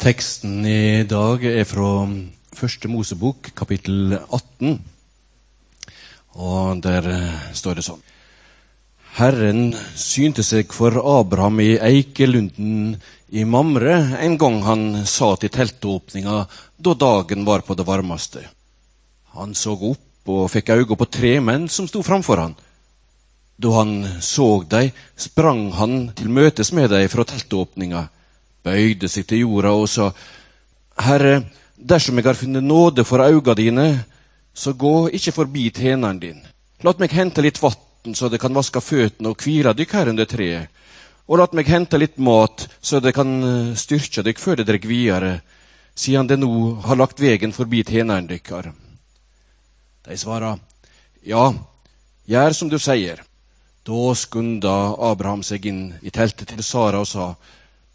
Teksten i dag er fra Første Mosebok, kapittel 18. Og der står det sånn. Herren synte seg for Abraham i eikelunden i Mamre en gang han sa til teltåpninga da dagen var på det varmeste. Han så opp og fikk øye på tre menn som sto framfor han. Da han så dem, sprang han til møtes med dem fra teltåpninga bøyde seg til jorda og sa, Herre, dersom jeg har funnet nåde for auga dine, så gå ikke forbi tjeneren din. La meg hente litt vann, så det kan vaske føttene og hvile dykk her under treet. Og la meg hente litt mat, så det kan eh, styrke dykk før det drar videre, siden det nå har lagt vegen forbi tjeneren deres. De svarer, Ja, gjør som du sier. Da skunda Abraham seg inn i teltet til Sara og sa,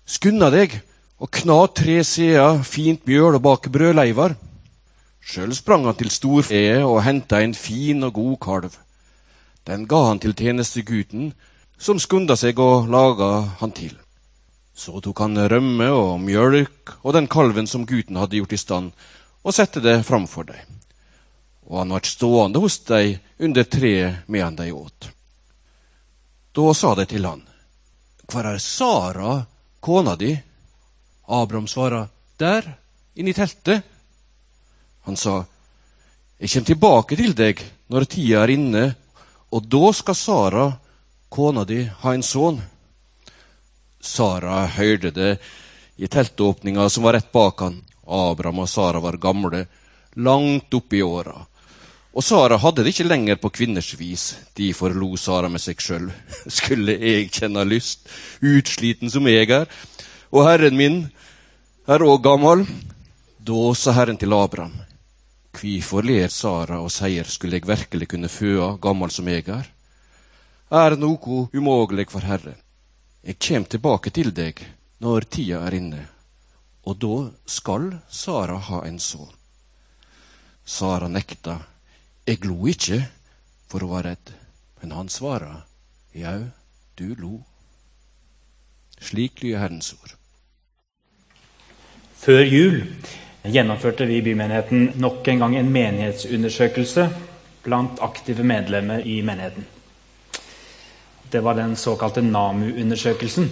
Skunda deg og kna tre sider fint mjøl og bake brødleivar. Sjøl sprang han til storfeet og henta en fin og god kalv. Den ga han til tjenestegutten, som skunda seg og laga han til. Så tok han rømme og mjølk og den kalven som gutten hadde gjort i stand, og sette det framfor dem. Og han vart stående hos dem under treet medan de åt. Da sa de til han, Hvor er Sara, kona di? Abraham svara, der, inne i teltet. Han sa, jeg kommer tilbake til deg når tida er inne, og da skal Sara, kona di, ha en sønn. Sara hørte det i teltåpninga som var rett bak han. Abraham og Sara var gamle, langt oppe i åra. Og Sara hadde det ikke lenger på kvinners vis. De forlo Sara med seg sjøl. Skulle jeg kjenne lyst, utsliten som jeg er, og herren min er òg gammel. Da sa Herren til Abraham, hvorfor ler Sara og sier, skulle jeg virkelig kunne føde gammel som jeg er? Er noe umulig for Herren? Jeg kjem tilbake til deg når tida er inne, og da skal Sara ha en sønn. Sara nekta. Jeg lo ikke, for hun var redd. Men han svara, jau, du lo. Slik lyder Herrens ord. Før jul gjennomførte vi i bymenigheten nok en gang en menighetsundersøkelse blant aktive medlemmer i menigheten. Det var den såkalte NAMU-undersøkelsen.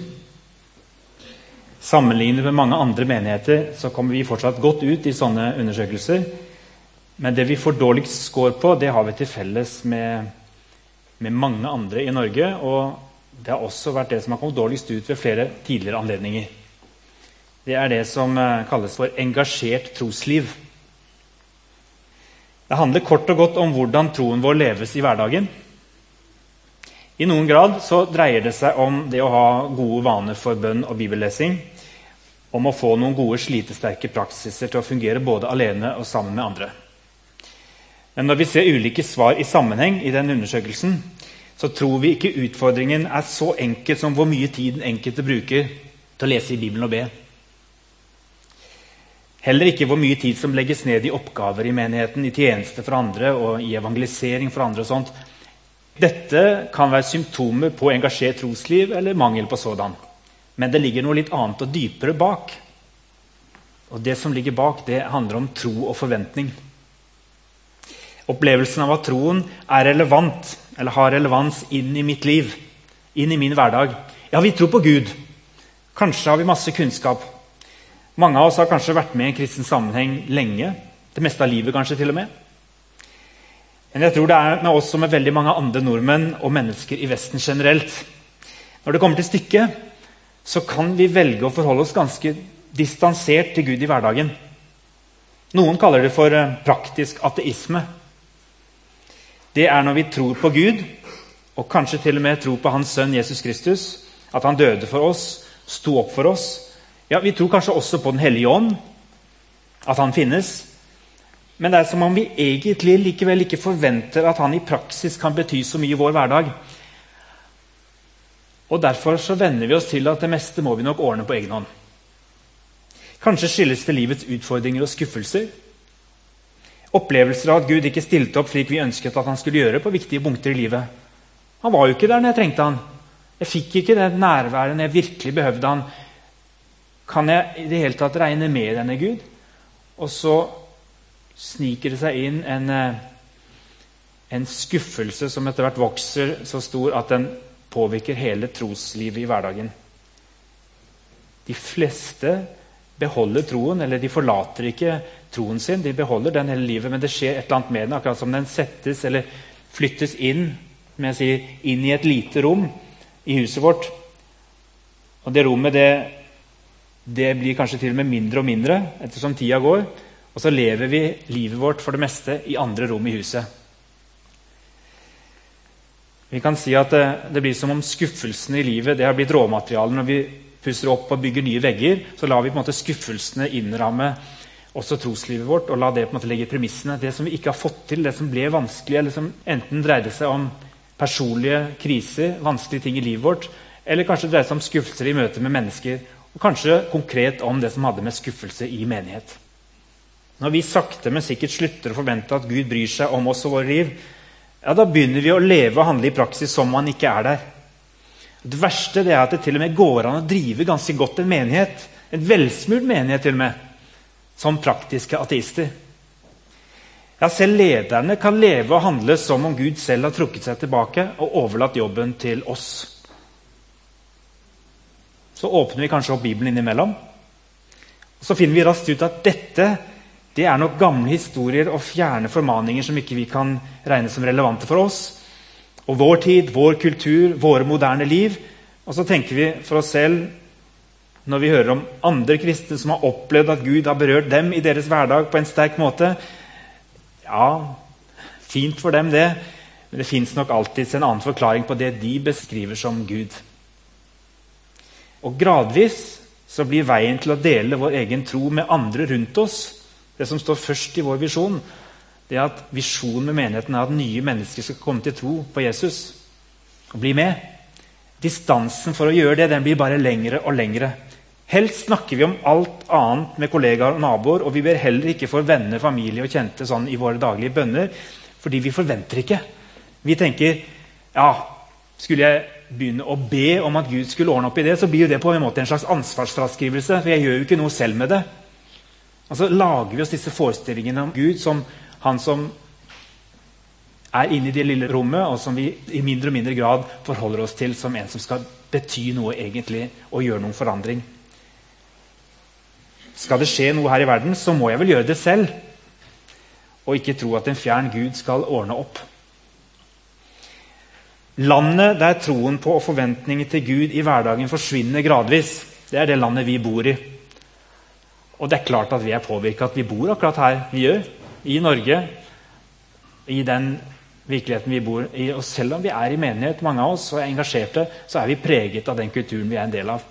Sammenlignet med mange andre menigheter så kommer vi fortsatt godt ut i sånne undersøkelser. Men det vi får dårligst score på, det har vi til felles med, med mange andre i Norge. Og det har også vært det som har kommet dårligst ut ved flere tidligere anledninger. Det er det som eh, kalles for engasjert trosliv. Det handler kort og godt om hvordan troen vår leves i hverdagen. I noen grad så dreier det seg om det å ha gode vaner for bønn og bibellesing. Om å få noen gode, slitesterke praksiser til å fungere både alene og sammen med andre. Men når vi ser ulike svar i sammenheng i den undersøkelsen, så tror vi ikke utfordringen er så enkel som hvor mye tid den enkelte bruker til å lese i Bibelen og be. Heller ikke hvor mye tid som legges ned i oppgaver i menigheten, i tjeneste for andre og i evangelisering for andre. og sånt. Dette kan være symptomer på engasjert trosliv eller mangel på sådan. Men det ligger noe litt annet og dypere bak. Og Det som ligger bak, det handler om tro og forventning. Opplevelsen av at troen er relevant, eller har relevans inn i mitt liv, inn i min hverdag. Ja, vi tror på Gud. Kanskje har vi masse kunnskap. Mange av oss har kanskje vært med i en kristen sammenheng lenge. Det meste av livet, kanskje til og med. Men jeg tror det er med oss som med veldig mange andre nordmenn og mennesker i Vesten generelt. Når det kommer til stykket, så kan vi velge å forholde oss ganske distansert til Gud i hverdagen. Noen kaller det for eh, praktisk ateisme. Det er når vi tror på Gud, og kanskje til og med tror på Hans sønn Jesus Kristus, at han døde for oss, sto opp for oss, ja, Vi tror kanskje også på Den hellige ånd, at han finnes. Men det er som om vi egentlig likevel ikke forventer at han i praksis kan bety så mye i vår hverdag. Og Derfor så venner vi oss til at det meste må vi nok ordne på egen hånd. Kanskje skyldes det livets utfordringer og skuffelser. Opplevelser av at Gud ikke stilte opp slik vi ønsket at han skulle gjøre på viktige punkter i livet. Han var jo ikke der når jeg trengte han. Jeg fikk ikke det nærværet når jeg virkelig behøvde han. Kan jeg i det hele tatt regne med denne Gud? Og så sniker det seg inn en, eh, en skuffelse som etter hvert vokser så stor at den påvirker hele troslivet i hverdagen. De fleste beholder troen, eller de forlater ikke troen sin. De beholder den hele livet, men det skjer et eller annet med den. Akkurat som den settes eller flyttes inn, sier, inn i et lite rom i huset vårt. Og det rommet det, det blir kanskje til og med mindre og mindre ettersom tida går. Og så lever vi livet vårt for det meste i andre rom i huset. Vi kan si at det, det blir som om skuffelsene i livet det har blitt råmaterialet. Når vi pusser opp og bygger nye vegger, så lar vi på en måte skuffelsene innramme også troslivet vårt og la det på en måte legge premissene. Det som vi ikke har fått til, det som ble vanskelig, eller som enten dreide seg om personlige kriser, vanskelige ting i livet vårt, eller kanskje dreide seg om skuffelser i møte med mennesker. Og kanskje konkret om det som hadde med skuffelse i menighet. Når vi sakte, men sikkert slutter å forvente at Gud bryr seg om oss og våre liv, ja, da begynner vi å leve og handle i praksis som om han ikke er der. Det verste det er at det til og med går an å drive ganske godt en menighet. En velsmurt menighet til og med som praktiske ateister. Ja, Selv lederne kan leve og handle som om Gud selv har trukket seg tilbake og overlatt jobben til oss. Så åpner vi kanskje opp Bibelen innimellom. Og så finner vi raskt ut at dette det er nok gamle historier og fjerne formaninger som ikke vi kan regne som relevante for oss. Og vår tid, vår kultur, våre moderne liv. Og så tenker vi for oss selv når vi hører om andre kristne som har opplevd at Gud har berørt dem i deres hverdag på en sterk måte Ja, fint for dem, det. Men det fins nok alltids en annen forklaring på det de beskriver som Gud. Og gradvis så blir veien til å dele vår egen tro med andre rundt oss det som står først i vår visjon, det er at visjonen med menigheten er at nye mennesker skal komme til tro på Jesus og bli med. Distansen for å gjøre det den blir bare lengre og lengre. Helst snakker vi om alt annet med kollegaer og naboer, og vi ber heller ikke for venner, familie og kjente sånn i våre daglige bønner, fordi vi forventer ikke. Vi tenker ja, skulle jeg begynne å be om at Gud skulle ordne opp i det, så blir jo det på en måte en slags ansvarsfraskrivelse, for jeg gjør jo ikke noe selv med det. Og så lager vi oss disse forestillingene om Gud som han som er inne i det lille rommet, og som vi i mindre og mindre grad forholder oss til som en som skal bety noe egentlig og gjøre noen forandring. Skal det skje noe her i verden, så må jeg vel gjøre det selv. Og ikke tro at en fjern Gud skal ordne opp. Landet der troen på og forventninger til Gud i hverdagen forsvinner gradvis, det er det landet vi bor i. Og det er klart at vi er påvirka at vi bor akkurat her vi gjør, i Norge. I den virkeligheten vi bor i. Og selv om vi er i menighet, mange av oss, og er engasjerte, så er vi preget av den kulturen vi er en del av.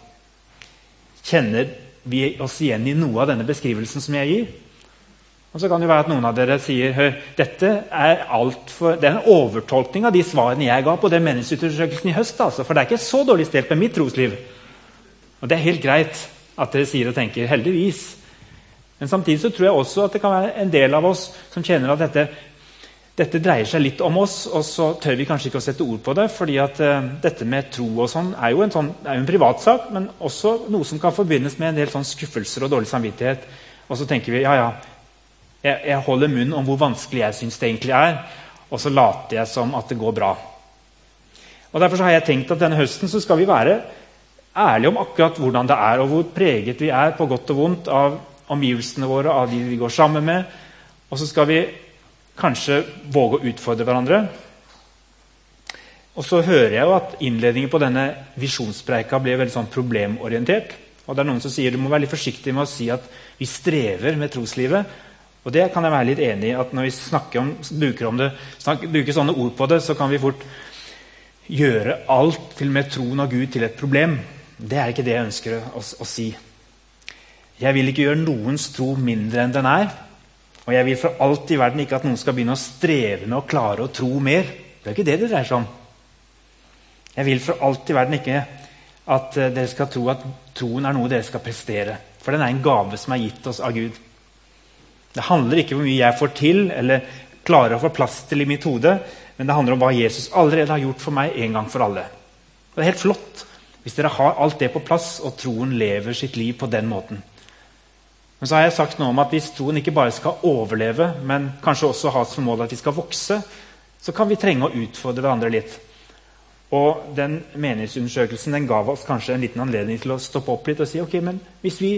Kjenner vi oss igjen i noe av denne beskrivelsen som jeg gir. Og så kan det være at noen av dere sier hør, dette er, for, det er en overtolkning av de svarene jeg ga på den meningsundersøkelsen i høst. Altså, for det er ikke så dårlig stelt med mitt trosliv. Og det er helt greit at dere sier og tenker heldigvis. Men samtidig så tror jeg også at det kan være en del av oss som kjenner at dette dette dreier seg litt om oss, og så tør vi kanskje ikke å sette ord på det. fordi at uh, dette med tro og sånn er jo en, sånn, er en privatsak, men også noe som kan forbindes med en del sånn skuffelser og dårlig samvittighet. Og så tenker vi ja, ja, jeg, jeg holder munn om hvor vanskelig jeg syns det egentlig er. Og så later jeg som at det går bra. Og Derfor har jeg tenkt at denne høsten så skal vi være ærlige om akkurat hvordan det er, og hvor preget vi er på godt og vondt av omgivelsene våre, av de vi går sammen med. Og så skal vi kanskje våge å utfordre hverandre. Og så hører jeg jo at innledningen på denne visjonspreika ble veldig sånn problemorientert. Og det er Noen som sier du må være litt forsiktig med å si at vi strever med troslivet. Og det kan jeg være litt enig i. at Når vi om, bruker, om det, bruker, sånne ord på det, så kan vi fort gjøre alt til med troen av Gud til et problem. Det er ikke det jeg ønsker å, å si. Jeg vil ikke gjøre noens tro mindre enn den er. Og jeg vil for alt i verden ikke at noen skal begynne å streve med å klare å tro mer. Det er ikke det det dreier seg om. Jeg vil for alt i verden ikke at eh, dere skal tro at troen er noe dere skal prestere. For den er en gave som er gitt oss av Gud. Det handler ikke om hvor mye jeg får til eller klarer å få plass til i mitt hode, men det handler om hva Jesus allerede har gjort for meg en gang for alle. Det er helt flott Hvis dere har alt det på plass, og troen lever sitt liv på den måten. Men så har jeg sagt noe om at hvis troen ikke bare skal overleve, men kanskje også ha som mål at vi skal vokse, så kan vi trenge å utfordre hverandre litt. Og den meningsundersøkelsen den ga oss kanskje en liten anledning til å stoppe opp litt og si ok, men hvis vi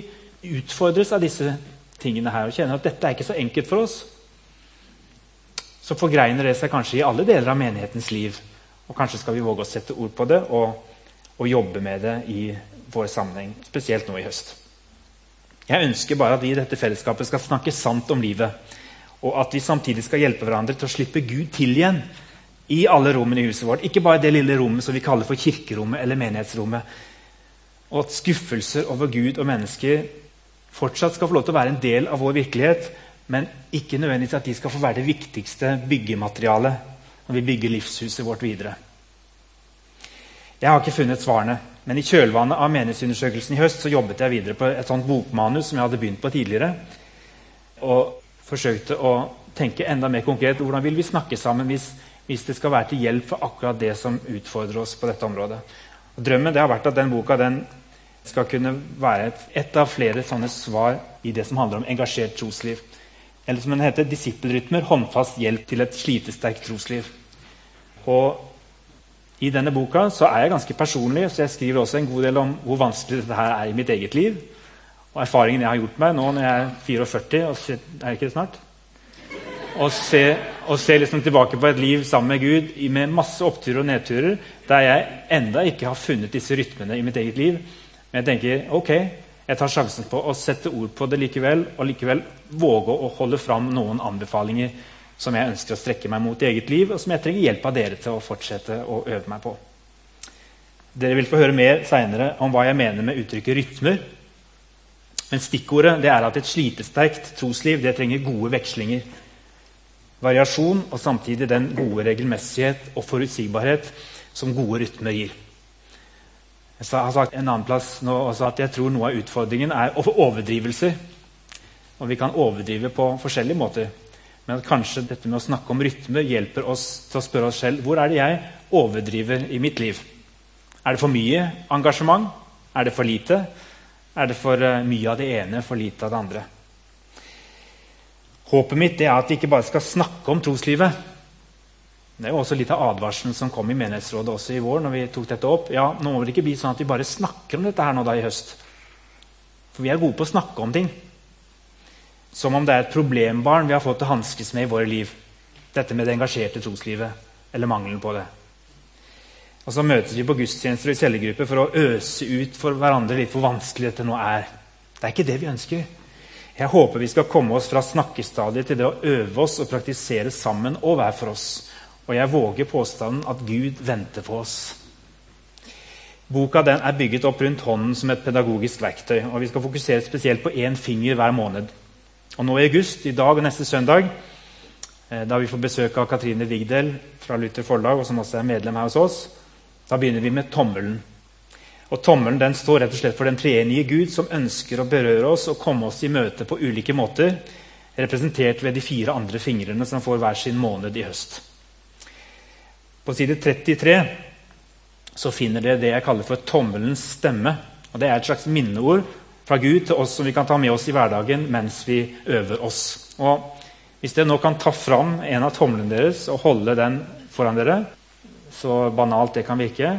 utfordres av disse tingene her og kjenner at dette er ikke så enkelt for oss, så forgreiner det seg kanskje i alle deler av menighetens liv. Og kanskje skal vi våge å sette ord på det og, og jobbe med det i vår sammenheng, spesielt nå i høst. Jeg ønsker bare at vi i dette fellesskapet skal snakke sant om livet. Og at vi samtidig skal hjelpe hverandre til å slippe Gud til igjen i alle rommene i huset vårt. Ikke bare det lille rommet som vi kaller for kirkerommet eller menighetsrommet. Og at skuffelser over Gud og mennesker fortsatt skal få lov til å være en del av vår virkelighet, men ikke nødvendigvis at de skal få være det viktigste byggematerialet når vi bygger livshuset vårt videre. Jeg har ikke funnet svarene, men i kjølvannet av menighetsundersøkelsen i høst så jobbet jeg videre på et sånt bokmanus som jeg hadde begynt på tidligere. Og forsøkte å tenke enda mer konkret hvordan vil vi snakke sammen hvis hvis det skal være til hjelp for akkurat det som utfordrer oss på dette området. Og drømmen har vært at den boka den skal kunne være et, et, av flere sånne svar i det som handler om engasjert trosliv. Eller som den heter, 'Disippelrytmer håndfast hjelp til et slitesterkt trosliv'. Og I denne boka så er jeg ganske personlig, så jeg skriver også en god del om hvor vanskelig dette her er i mitt eget liv. Og erfaringen jeg har gjort meg nå når jeg er 44 og Er jeg ikke det snart? og se, og se liksom tilbake på et liv sammen med Gud med masse oppturer og nedturer, der jeg enda ikke har funnet disse rytmene i mitt eget liv. Men jeg tenker ok, jeg tar sjansen på å sette ord på det likevel, og likevel våge å holde fram noen anbefalinger som jeg ønsker å strekke meg mot i eget liv, og som jeg trenger hjelp av dere til å fortsette å øve meg på. Dere vil få høre mer seinere om hva jeg mener med uttrykket rytmer. Men stikkordet det er at et slitesterkt trosliv det trenger gode vekslinger variasjon og samtidig den gode regelmessighet og forutsigbarhet som gode rytmer gir. Jeg har sagt en annen plass nå også at jeg tror noe av utfordringen er overdrivelser. Og vi kan overdrive på forskjellige måter. Men at kanskje dette med å snakke om rytme hjelper oss til å spørre oss selv hvor er det jeg overdriver i mitt liv. Er det for mye engasjement? Er det for lite? Er det for eh, mye av det ene, for lite av det andre? Håpet mitt er at vi ikke bare skal snakke om troslivet. Det er jo også litt av advarselen som kom i menighetsrådet også i vår. når vi tok dette opp. Ja, Nå må det ikke bli sånn at vi bare snakker om dette her nå da i høst. For vi er gode på å snakke om ting. Som om det er et problembarn vi har fått å hanskes med i våre liv. Dette med det engasjerte troslivet. Eller mangelen på det. Og så møtes vi på gudstjenester og i cellegrupper for å øse ut for hverandre litt hvor vanskelig dette nå er. Det er ikke det vi ønsker. Jeg håper vi skal komme oss fra snakkestadiet til det å øve oss og praktisere sammen og hver for oss. Og jeg våger påstanden at Gud venter på oss. Boka den er bygget opp rundt hånden som et pedagogisk verktøy. og Vi skal fokusere spesielt på én finger hver måned. Og Nå i august, i dag og neste søndag, eh, da vi får besøk av Katrine Vigdel fra Luther Forlag, og som også er medlem her hos oss, da begynner vi med tommelen. Og Tommelen den står rett og slett for den treenige Gud som ønsker å berøre oss og komme oss i møte på ulike måter, representert ved de fire andre fingrene som får hver sin måned i høst. På side 33 så finner dere det jeg kaller for tommelens stemme. og Det er et slags minneord fra Gud til oss som vi kan ta med oss i hverdagen mens vi øver oss. Og Hvis dere nå kan ta fram en av tomlene deres og holde den foran dere, så banalt det kan virke,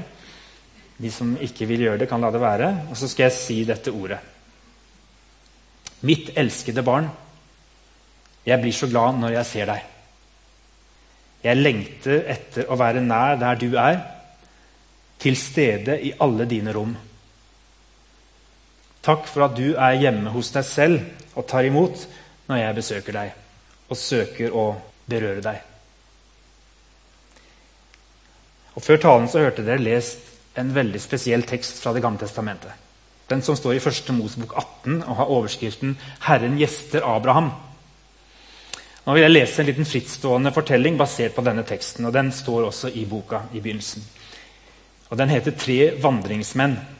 de som ikke vil gjøre det, kan la det være. Og så skal jeg si dette ordet. Mitt elskede barn, jeg blir så glad når jeg ser deg. Jeg lengter etter å være nær der du er, til stede i alle dine rom. Takk for at du er hjemme hos deg selv og tar imot når jeg besøker deg og søker å berøre deg. Og Før talen så hørte dere lest en veldig spesiell tekst fra Det gamle testamentet. Den som står i 1. Mosebok 18 og har overskriften 'Herren gjester Abraham'. Nå vil jeg lese en liten frittstående fortelling basert på denne teksten. og Den står også i boka i begynnelsen. Og Den heter 'Tre vandringsmenn'.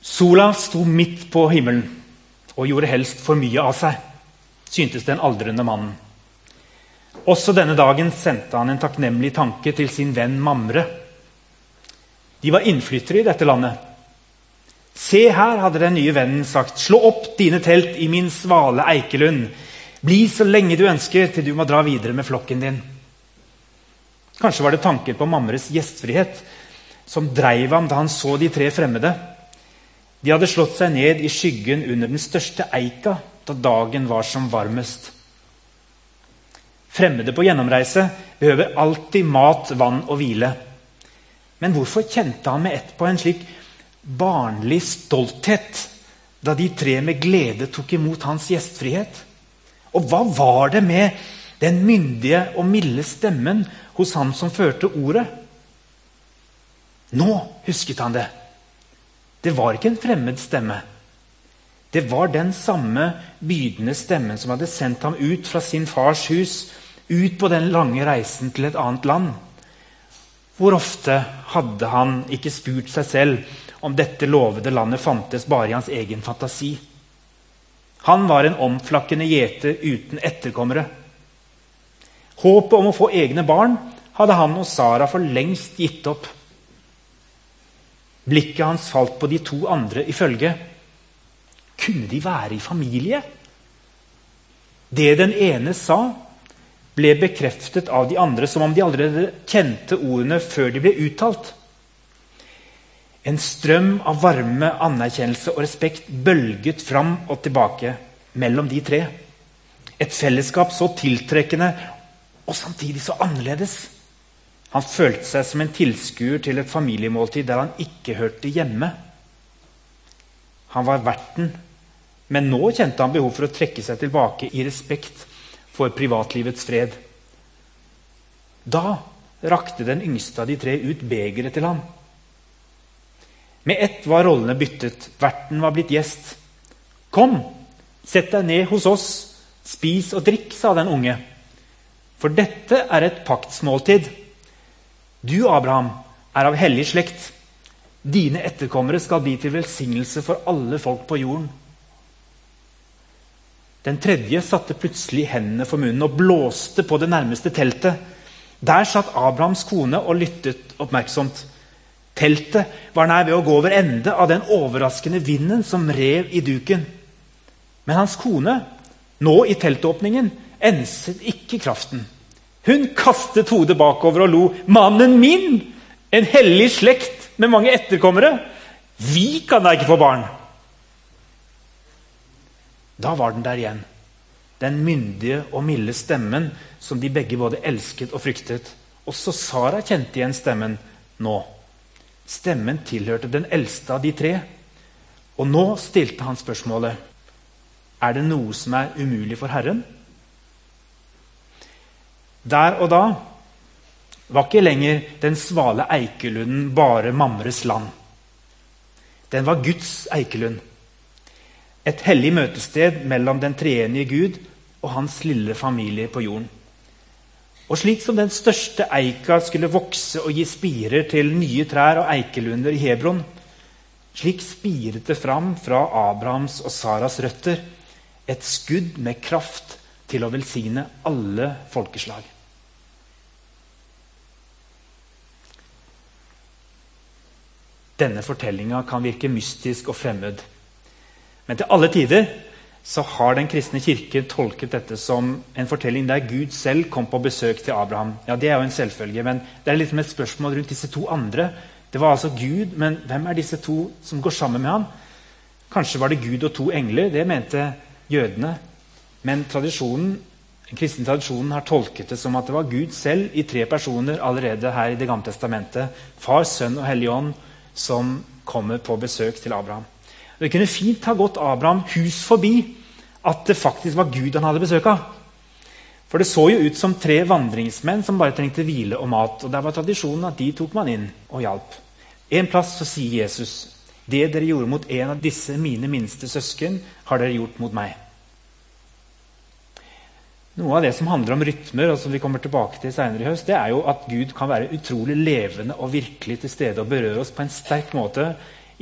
Sola sto midt på himmelen og gjorde helst for mye av seg, syntes den aldrende mannen. Også denne dagen sendte han en takknemlig tanke til sin venn Mamre De var innflyttere i dette landet. Se her, hadde den nye vennen sagt, slå opp dine telt i min svale eikelund. Bli så lenge du ønsker, til du må dra videre med flokken din. Kanskje var det tanken på Mamres gjestfrihet som dreiv ham da han så de tre fremmede. De hadde slått seg ned i skyggen under den største eika da dagen var som varmest. Fremmede på gjennomreise behøver alltid mat, vann og hvile. Men hvorfor kjente han med ett på en slik barnlig stolthet da de tre med glede tok imot hans gjestfrihet? Og hva var det med den myndige og milde stemmen hos han som førte ordet? Nå husket han det. Det var ikke en fremmed stemme. Det var den samme bydende stemmen som hadde sendt ham ut fra sin fars hus, ut på den lange reisen til et annet land. Hvor ofte hadde han ikke spurt seg selv om dette lovede landet fantes bare i hans egen fantasi? Han var en omflakkende gjeter uten etterkommere. Håpet om å få egne barn hadde han og Sara for lengst gitt opp. Blikket hans falt på de to andre i følge. Kunne de være i familie? Det den ene sa, ble bekreftet av de andre som om de allerede kjente ordene før de ble uttalt. En strøm av varme, anerkjennelse og respekt bølget fram og tilbake mellom de tre. Et fellesskap så tiltrekkende og samtidig så annerledes. Han følte seg som en tilskuer til et familiemåltid der han ikke hørte hjemme. Han var verten, men nå kjente han behov for å trekke seg tilbake i respekt for privatlivets fred. Da rakte den yngste av de tre ut begeret til ham. Med ett var rollene byttet. Verten var blitt gjest. 'Kom, sett deg ned hos oss. Spis og drikk', sa den unge. For dette er et paktsmåltid. Du, Abraham, er av hellig slekt. Dine etterkommere skal bli til velsignelse for alle folk på jorden. Den tredje satte plutselig hendene for munnen og blåste på det nærmeste teltet. Der satt Abrahams kone og lyttet oppmerksomt. Teltet var nær ved å gå over ende av den overraskende vinden som rev i duken. Men hans kone, nå i teltåpningen, enset ikke kraften. Hun kastet hodet bakover og lo. 'Mannen min! En hellig slekt med mange etterkommere! Vi kan da ikke få barn!' Da var den der igjen. Den myndige og milde stemmen som de begge både elsket og fryktet. Også Sara kjente igjen stemmen nå. Stemmen tilhørte den eldste av de tre. Og nå stilte han spørsmålet Er det noe som er umulig for Herren? Der og da var ikke lenger den svale eikelunden bare Mamres land. Den var Guds eikelund. Et hellig møtested mellom den treenige Gud og hans lille familie på jorden. Og slik som den største eika skulle vokse og gi spirer til nye trær og eikelunder i Hebron, slik spiret det fram fra Abrahams og Saras røtter et skudd med kraft til å velsigne alle folkeslag. Denne fortellinga kan virke mystisk og fremmed. Men til alle tider så har Den kristne kirke tolket dette som en fortelling der Gud selv kom på besøk til Abraham. Ja, Det er jo en selvfølge, men det er liksom et spørsmål rundt disse to andre. Det var altså Gud, men hvem er disse to som går sammen med ham? Kanskje var det Gud og to engler. Det mente jødene. Men den kristne tradisjonen har tolket det som at det var Gud selv i tre personer allerede her i Det gamle testamentet. Far, Sønn og Hellig Ånd som kommer på besøk til Abraham. Det kunne fint ha gått Abraham hus forbi at det faktisk var Gud han hadde besøk av. For det så jo ut som tre vandringsmenn som bare trengte hvile og mat. og Der var tradisjonen at de tok man inn og hjalp. En plass så sier Jesus det dere gjorde mot en av disse mine minste søsken, har dere gjort mot meg. Noe av det som handler om rytmer, og som vi kommer tilbake til senere i høst, det er jo at Gud kan være utrolig levende og virkelig til stede og berøre oss på en sterk måte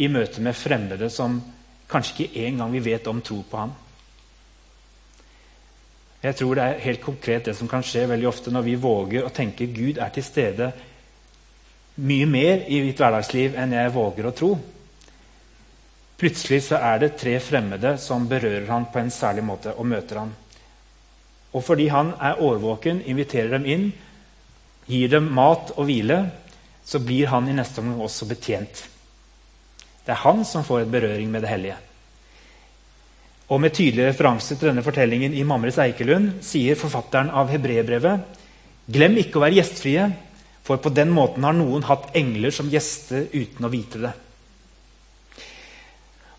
i møte med fremmede som kanskje ikke engang vi vet om tror på ham. Jeg tror det er helt konkret det som kan skje veldig ofte når vi våger å tenke Gud er til stede mye mer i mitt hverdagsliv enn jeg våger å tro. Plutselig så er det tre fremmede som berører ham på en særlig måte og møter han. Og fordi han er årvåken, inviterer dem inn, gir dem mat og hvile, så blir han i neste omgang også betjent. Det er han som får en berøring med det hellige. Og Med tydelig referanse til denne fortellingen i Mamres Eikelund sier forfatteren av Hebrebrevet Glem ikke å være gjestfrie, for på den måten har noen hatt engler som gjester uten å vite det.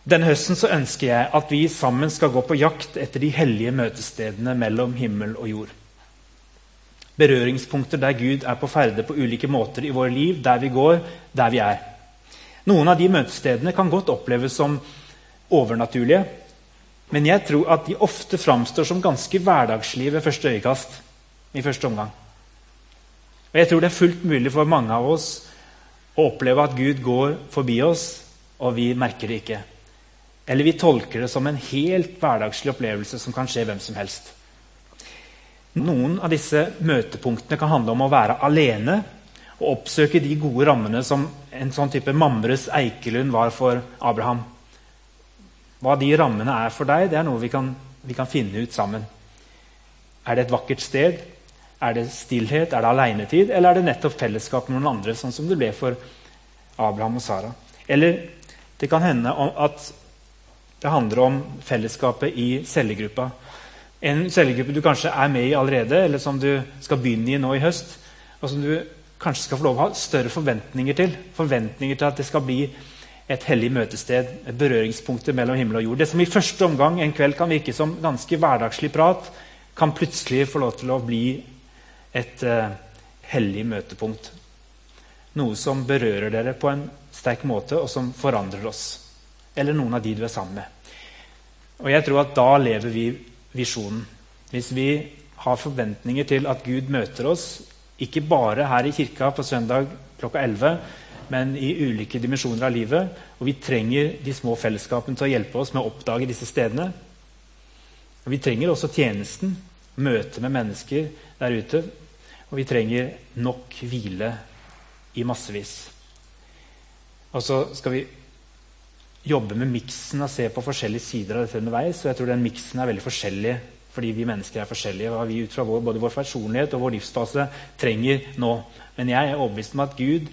Denne høsten så ønsker jeg at vi sammen skal gå på jakt etter de hellige møtestedene mellom himmel og jord. Berøringspunkter der Gud er på ferde på ulike måter i våre liv, der vi går, der vi er. Noen av de møtestedene kan godt oppleves som overnaturlige, men jeg tror at de ofte framstår som ganske hverdagslige ved første øyekast. i første omgang. Og Jeg tror det er fullt mulig for mange av oss å oppleve at Gud går forbi oss, og vi merker det ikke. Eller vi tolker det som en helt hverdagslig opplevelse som kan skje hvem som helst. Noen av disse møtepunktene kan handle om å være alene og oppsøke de gode rammene som en sånn type Mamres Eikelund var for Abraham. Hva de rammene er for deg, det er noe vi kan, vi kan finne ut sammen. Er det et vakkert sted? Er det stillhet? Er det alenetid? Eller er det nettopp fellesskap med noen andre, sånn som det ble for Abraham og Sara? Eller det kan hende at det handler om fellesskapet i cellegruppa. En cellegruppe du kanskje er med i allerede, eller som du skal begynne i nå i høst. og som du kanskje skal få lov å ha større forventninger til. Forventninger til at det skal bli et hellig møtested, et berøringspunkt mellom himmel og jord. Det som i første omgang en kveld kan virke som ganske hverdagslig prat, kan plutselig få lov til å bli et uh, hellig møtepunkt. Noe som berører dere på en sterk måte, og som forandrer oss eller noen av de du er sammen med. Og jeg tror at da lever vi visjonen. Hvis vi har forventninger til at Gud møter oss, ikke bare her i kirka på søndag klokka 11, men i ulike dimensjoner av livet, og vi trenger de små fellesskapene til å hjelpe oss med å oppdage disse stedene. Og vi trenger også tjenesten, møte med mennesker der ute. Og vi trenger nok hvile i massevis. Og så skal vi jobbe med miksen og se på forskjellige sider av dette underveis. Og jeg tror den miksen er veldig forskjellig fordi vi mennesker er forskjellige. Hva vi ut fra vår, både vår personlighet og vår livsfase trenger nå. Men jeg er overbevist om at Gud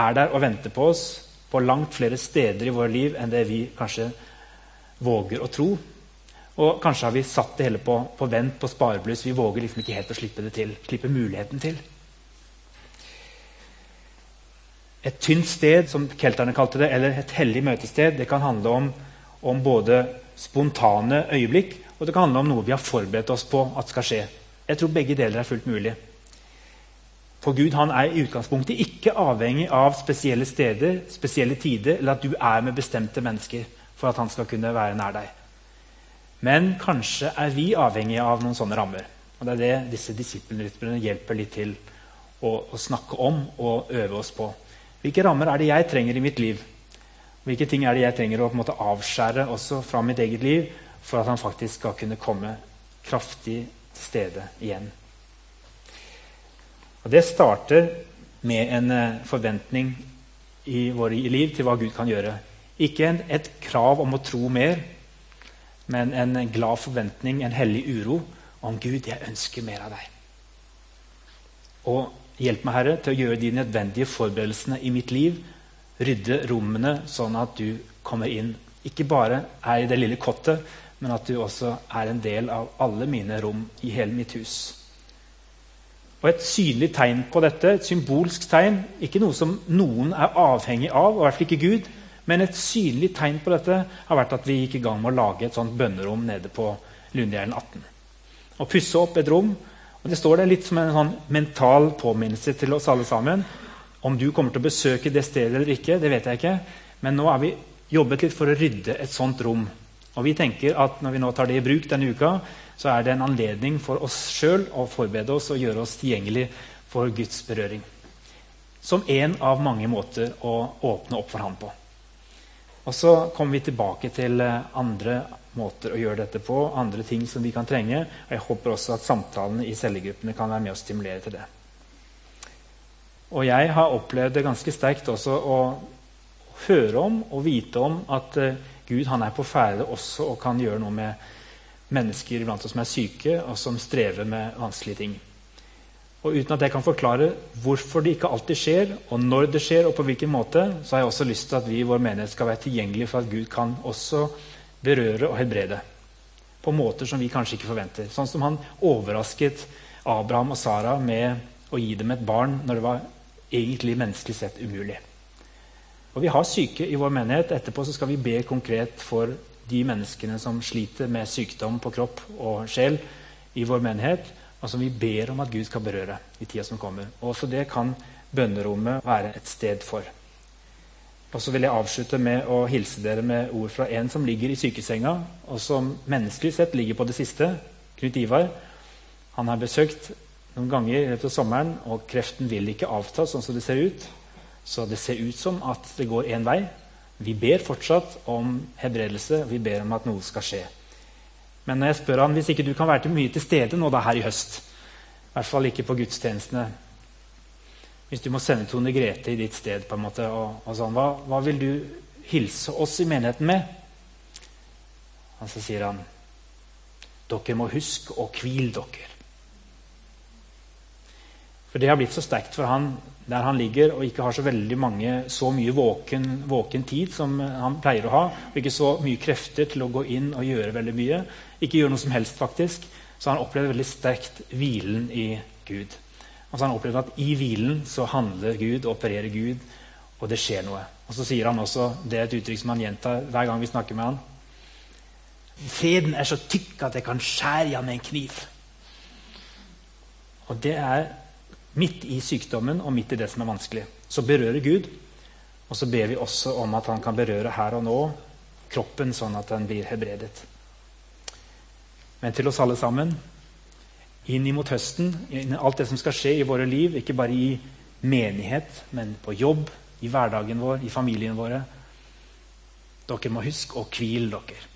er der og venter på oss på langt flere steder i vårt liv enn det vi kanskje våger å tro. Og kanskje har vi satt det hele på, på vent, på sparebluss. Vi våger liksom ikke helt å slippe det til. Slippe muligheten til. Et tynt sted, som kelterne kalte det, eller et hellig møtested, det kan handle om, om, både spontane øyeblikk og det kan handle om noe vi har forberedt oss på at skal skje. Jeg tror begge deler er fullt mulig. For Gud han er i utgangspunktet ikke avhengig av spesielle steder, spesielle tider, eller at du er med bestemte mennesker for at han skal kunne være nær deg. Men kanskje er vi avhengige av noen sånne rammer. Og Det er det disse disippelrytmene hjelper litt til å, å snakke om og øve oss på. Hvilke rammer er det jeg trenger i mitt liv? Hvilke ting er det jeg trenger å måte, avskjære også fra mitt eget liv for at han faktisk skal kunne komme kraftig til stede igjen? Og Det starter med en uh, forventning i våre liv til hva Gud kan gjøre. Ikke en, et krav om å tro mer, men en glad forventning, en hellig uro om Gud, jeg ønsker mer av deg. Og Hjelp meg, Herre, til å gjøre de nødvendige forberedelsene i mitt liv. Rydde rommene sånn at du kommer inn. Ikke bare er i det lille kottet, men at du også er en del av alle mine rom i hele mitt hus. Og Et synlig tegn på dette, et symbolsk tegn, ikke noe som noen er avhengig av, og i hvert fall ikke Gud, men et synlig tegn på dette har vært at vi gikk i gang med å lage et sånt bønnerom nede på Lundehjellen 18. Å pusse opp et rom og Det står der litt som en sånn mental påminnelse til oss alle sammen. Om du kommer til å besøke det stedet eller ikke, det vet jeg ikke. Men nå har vi jobbet litt for å rydde et sånt rom. Og vi tenker at når vi nå tar det i bruk denne uka, så er det en anledning for oss sjøl å forberede oss og gjøre oss tilgjengelig for Guds berøring. Som en av mange måter å åpne opp for Han på. Og så kommer vi tilbake til andre måter å gjøre dette på, andre ting som vi kan trenge. og Jeg håper også at samtalene i cellegruppene kan være med å stimulere til det. Og jeg har opplevd det ganske sterkt også å høre om og vite om at uh, Gud han er på ferde også og kan gjøre noe med mennesker blant oss som er syke, og som strever med vanskelige ting. Og Uten at jeg kan forklare hvorfor det ikke alltid skjer, og når det skjer, og på hvilken måte, så har jeg også lyst til at vi i vår menighet skal være tilgjengelige for at Gud kan også berøre og helbrede. På måter som vi kanskje ikke forventer. Sånn som han overrasket Abraham og Sara med å gi dem et barn når det var egentlig menneskelig sett umulig. Og Vi har syke i vår menighet. Etterpå så skal vi be konkret for de menneskene som sliter med sykdom på kropp og sjel i vår menighet, og som vi ber om at Gud skal berøre i tida som kommer. Også det kan bønnerommet være et sted for. Og så vil jeg avslutte med å hilse dere med ord fra en som ligger i sykesenga, og som menneskelig sett ligger på det siste, Knut Ivar. Han har besøkt noen ganger av sommeren, og kreften vil ikke avta sånn som det ser ut. Så det ser ut som at det går én vei. Vi ber fortsatt om hebredelse, vi ber om at noe skal skje. Men når jeg spør han, hvis ikke du kan være til mye til stede nå da her i høst I hvert fall ikke på gudstjenestene. Hvis du må sende Tone Grete i ditt sted, på en måte, og, og sånn, hva, hva, vil du hilse oss i menigheten med? Og så sier han dere må huske å hvile dere. For det har blitt så sterkt for han der han ligger og ikke har så veldig mange, så mye våken, våken, tid som han pleier å ha, og ikke så mye krefter til å gå inn og gjøre veldig mye, ikke gjøre noe som helst, faktisk, så han opplevde veldig sterkt hvilen i Gud. Altså han opplevde at i hvilen så handler Gud, opererer Gud, og det skjer noe. Og så sier han også, det er et uttrykk som han gjentar hver gang vi snakker med han, Freden er så tykk at jeg kan skjære igjen med en kniv. Og det er midt i sykdommen og midt i det som er vanskelig. Så berører Gud, og så ber vi også om at han kan berøre her og nå kroppen, sånn at den blir hebredet. Men til oss alle sammen, inn imot høsten, inn alt det som skal skje i våre liv, ikke bare i menighet, men på jobb, i hverdagen vår, i familien våre Dere må huske å hvile dere.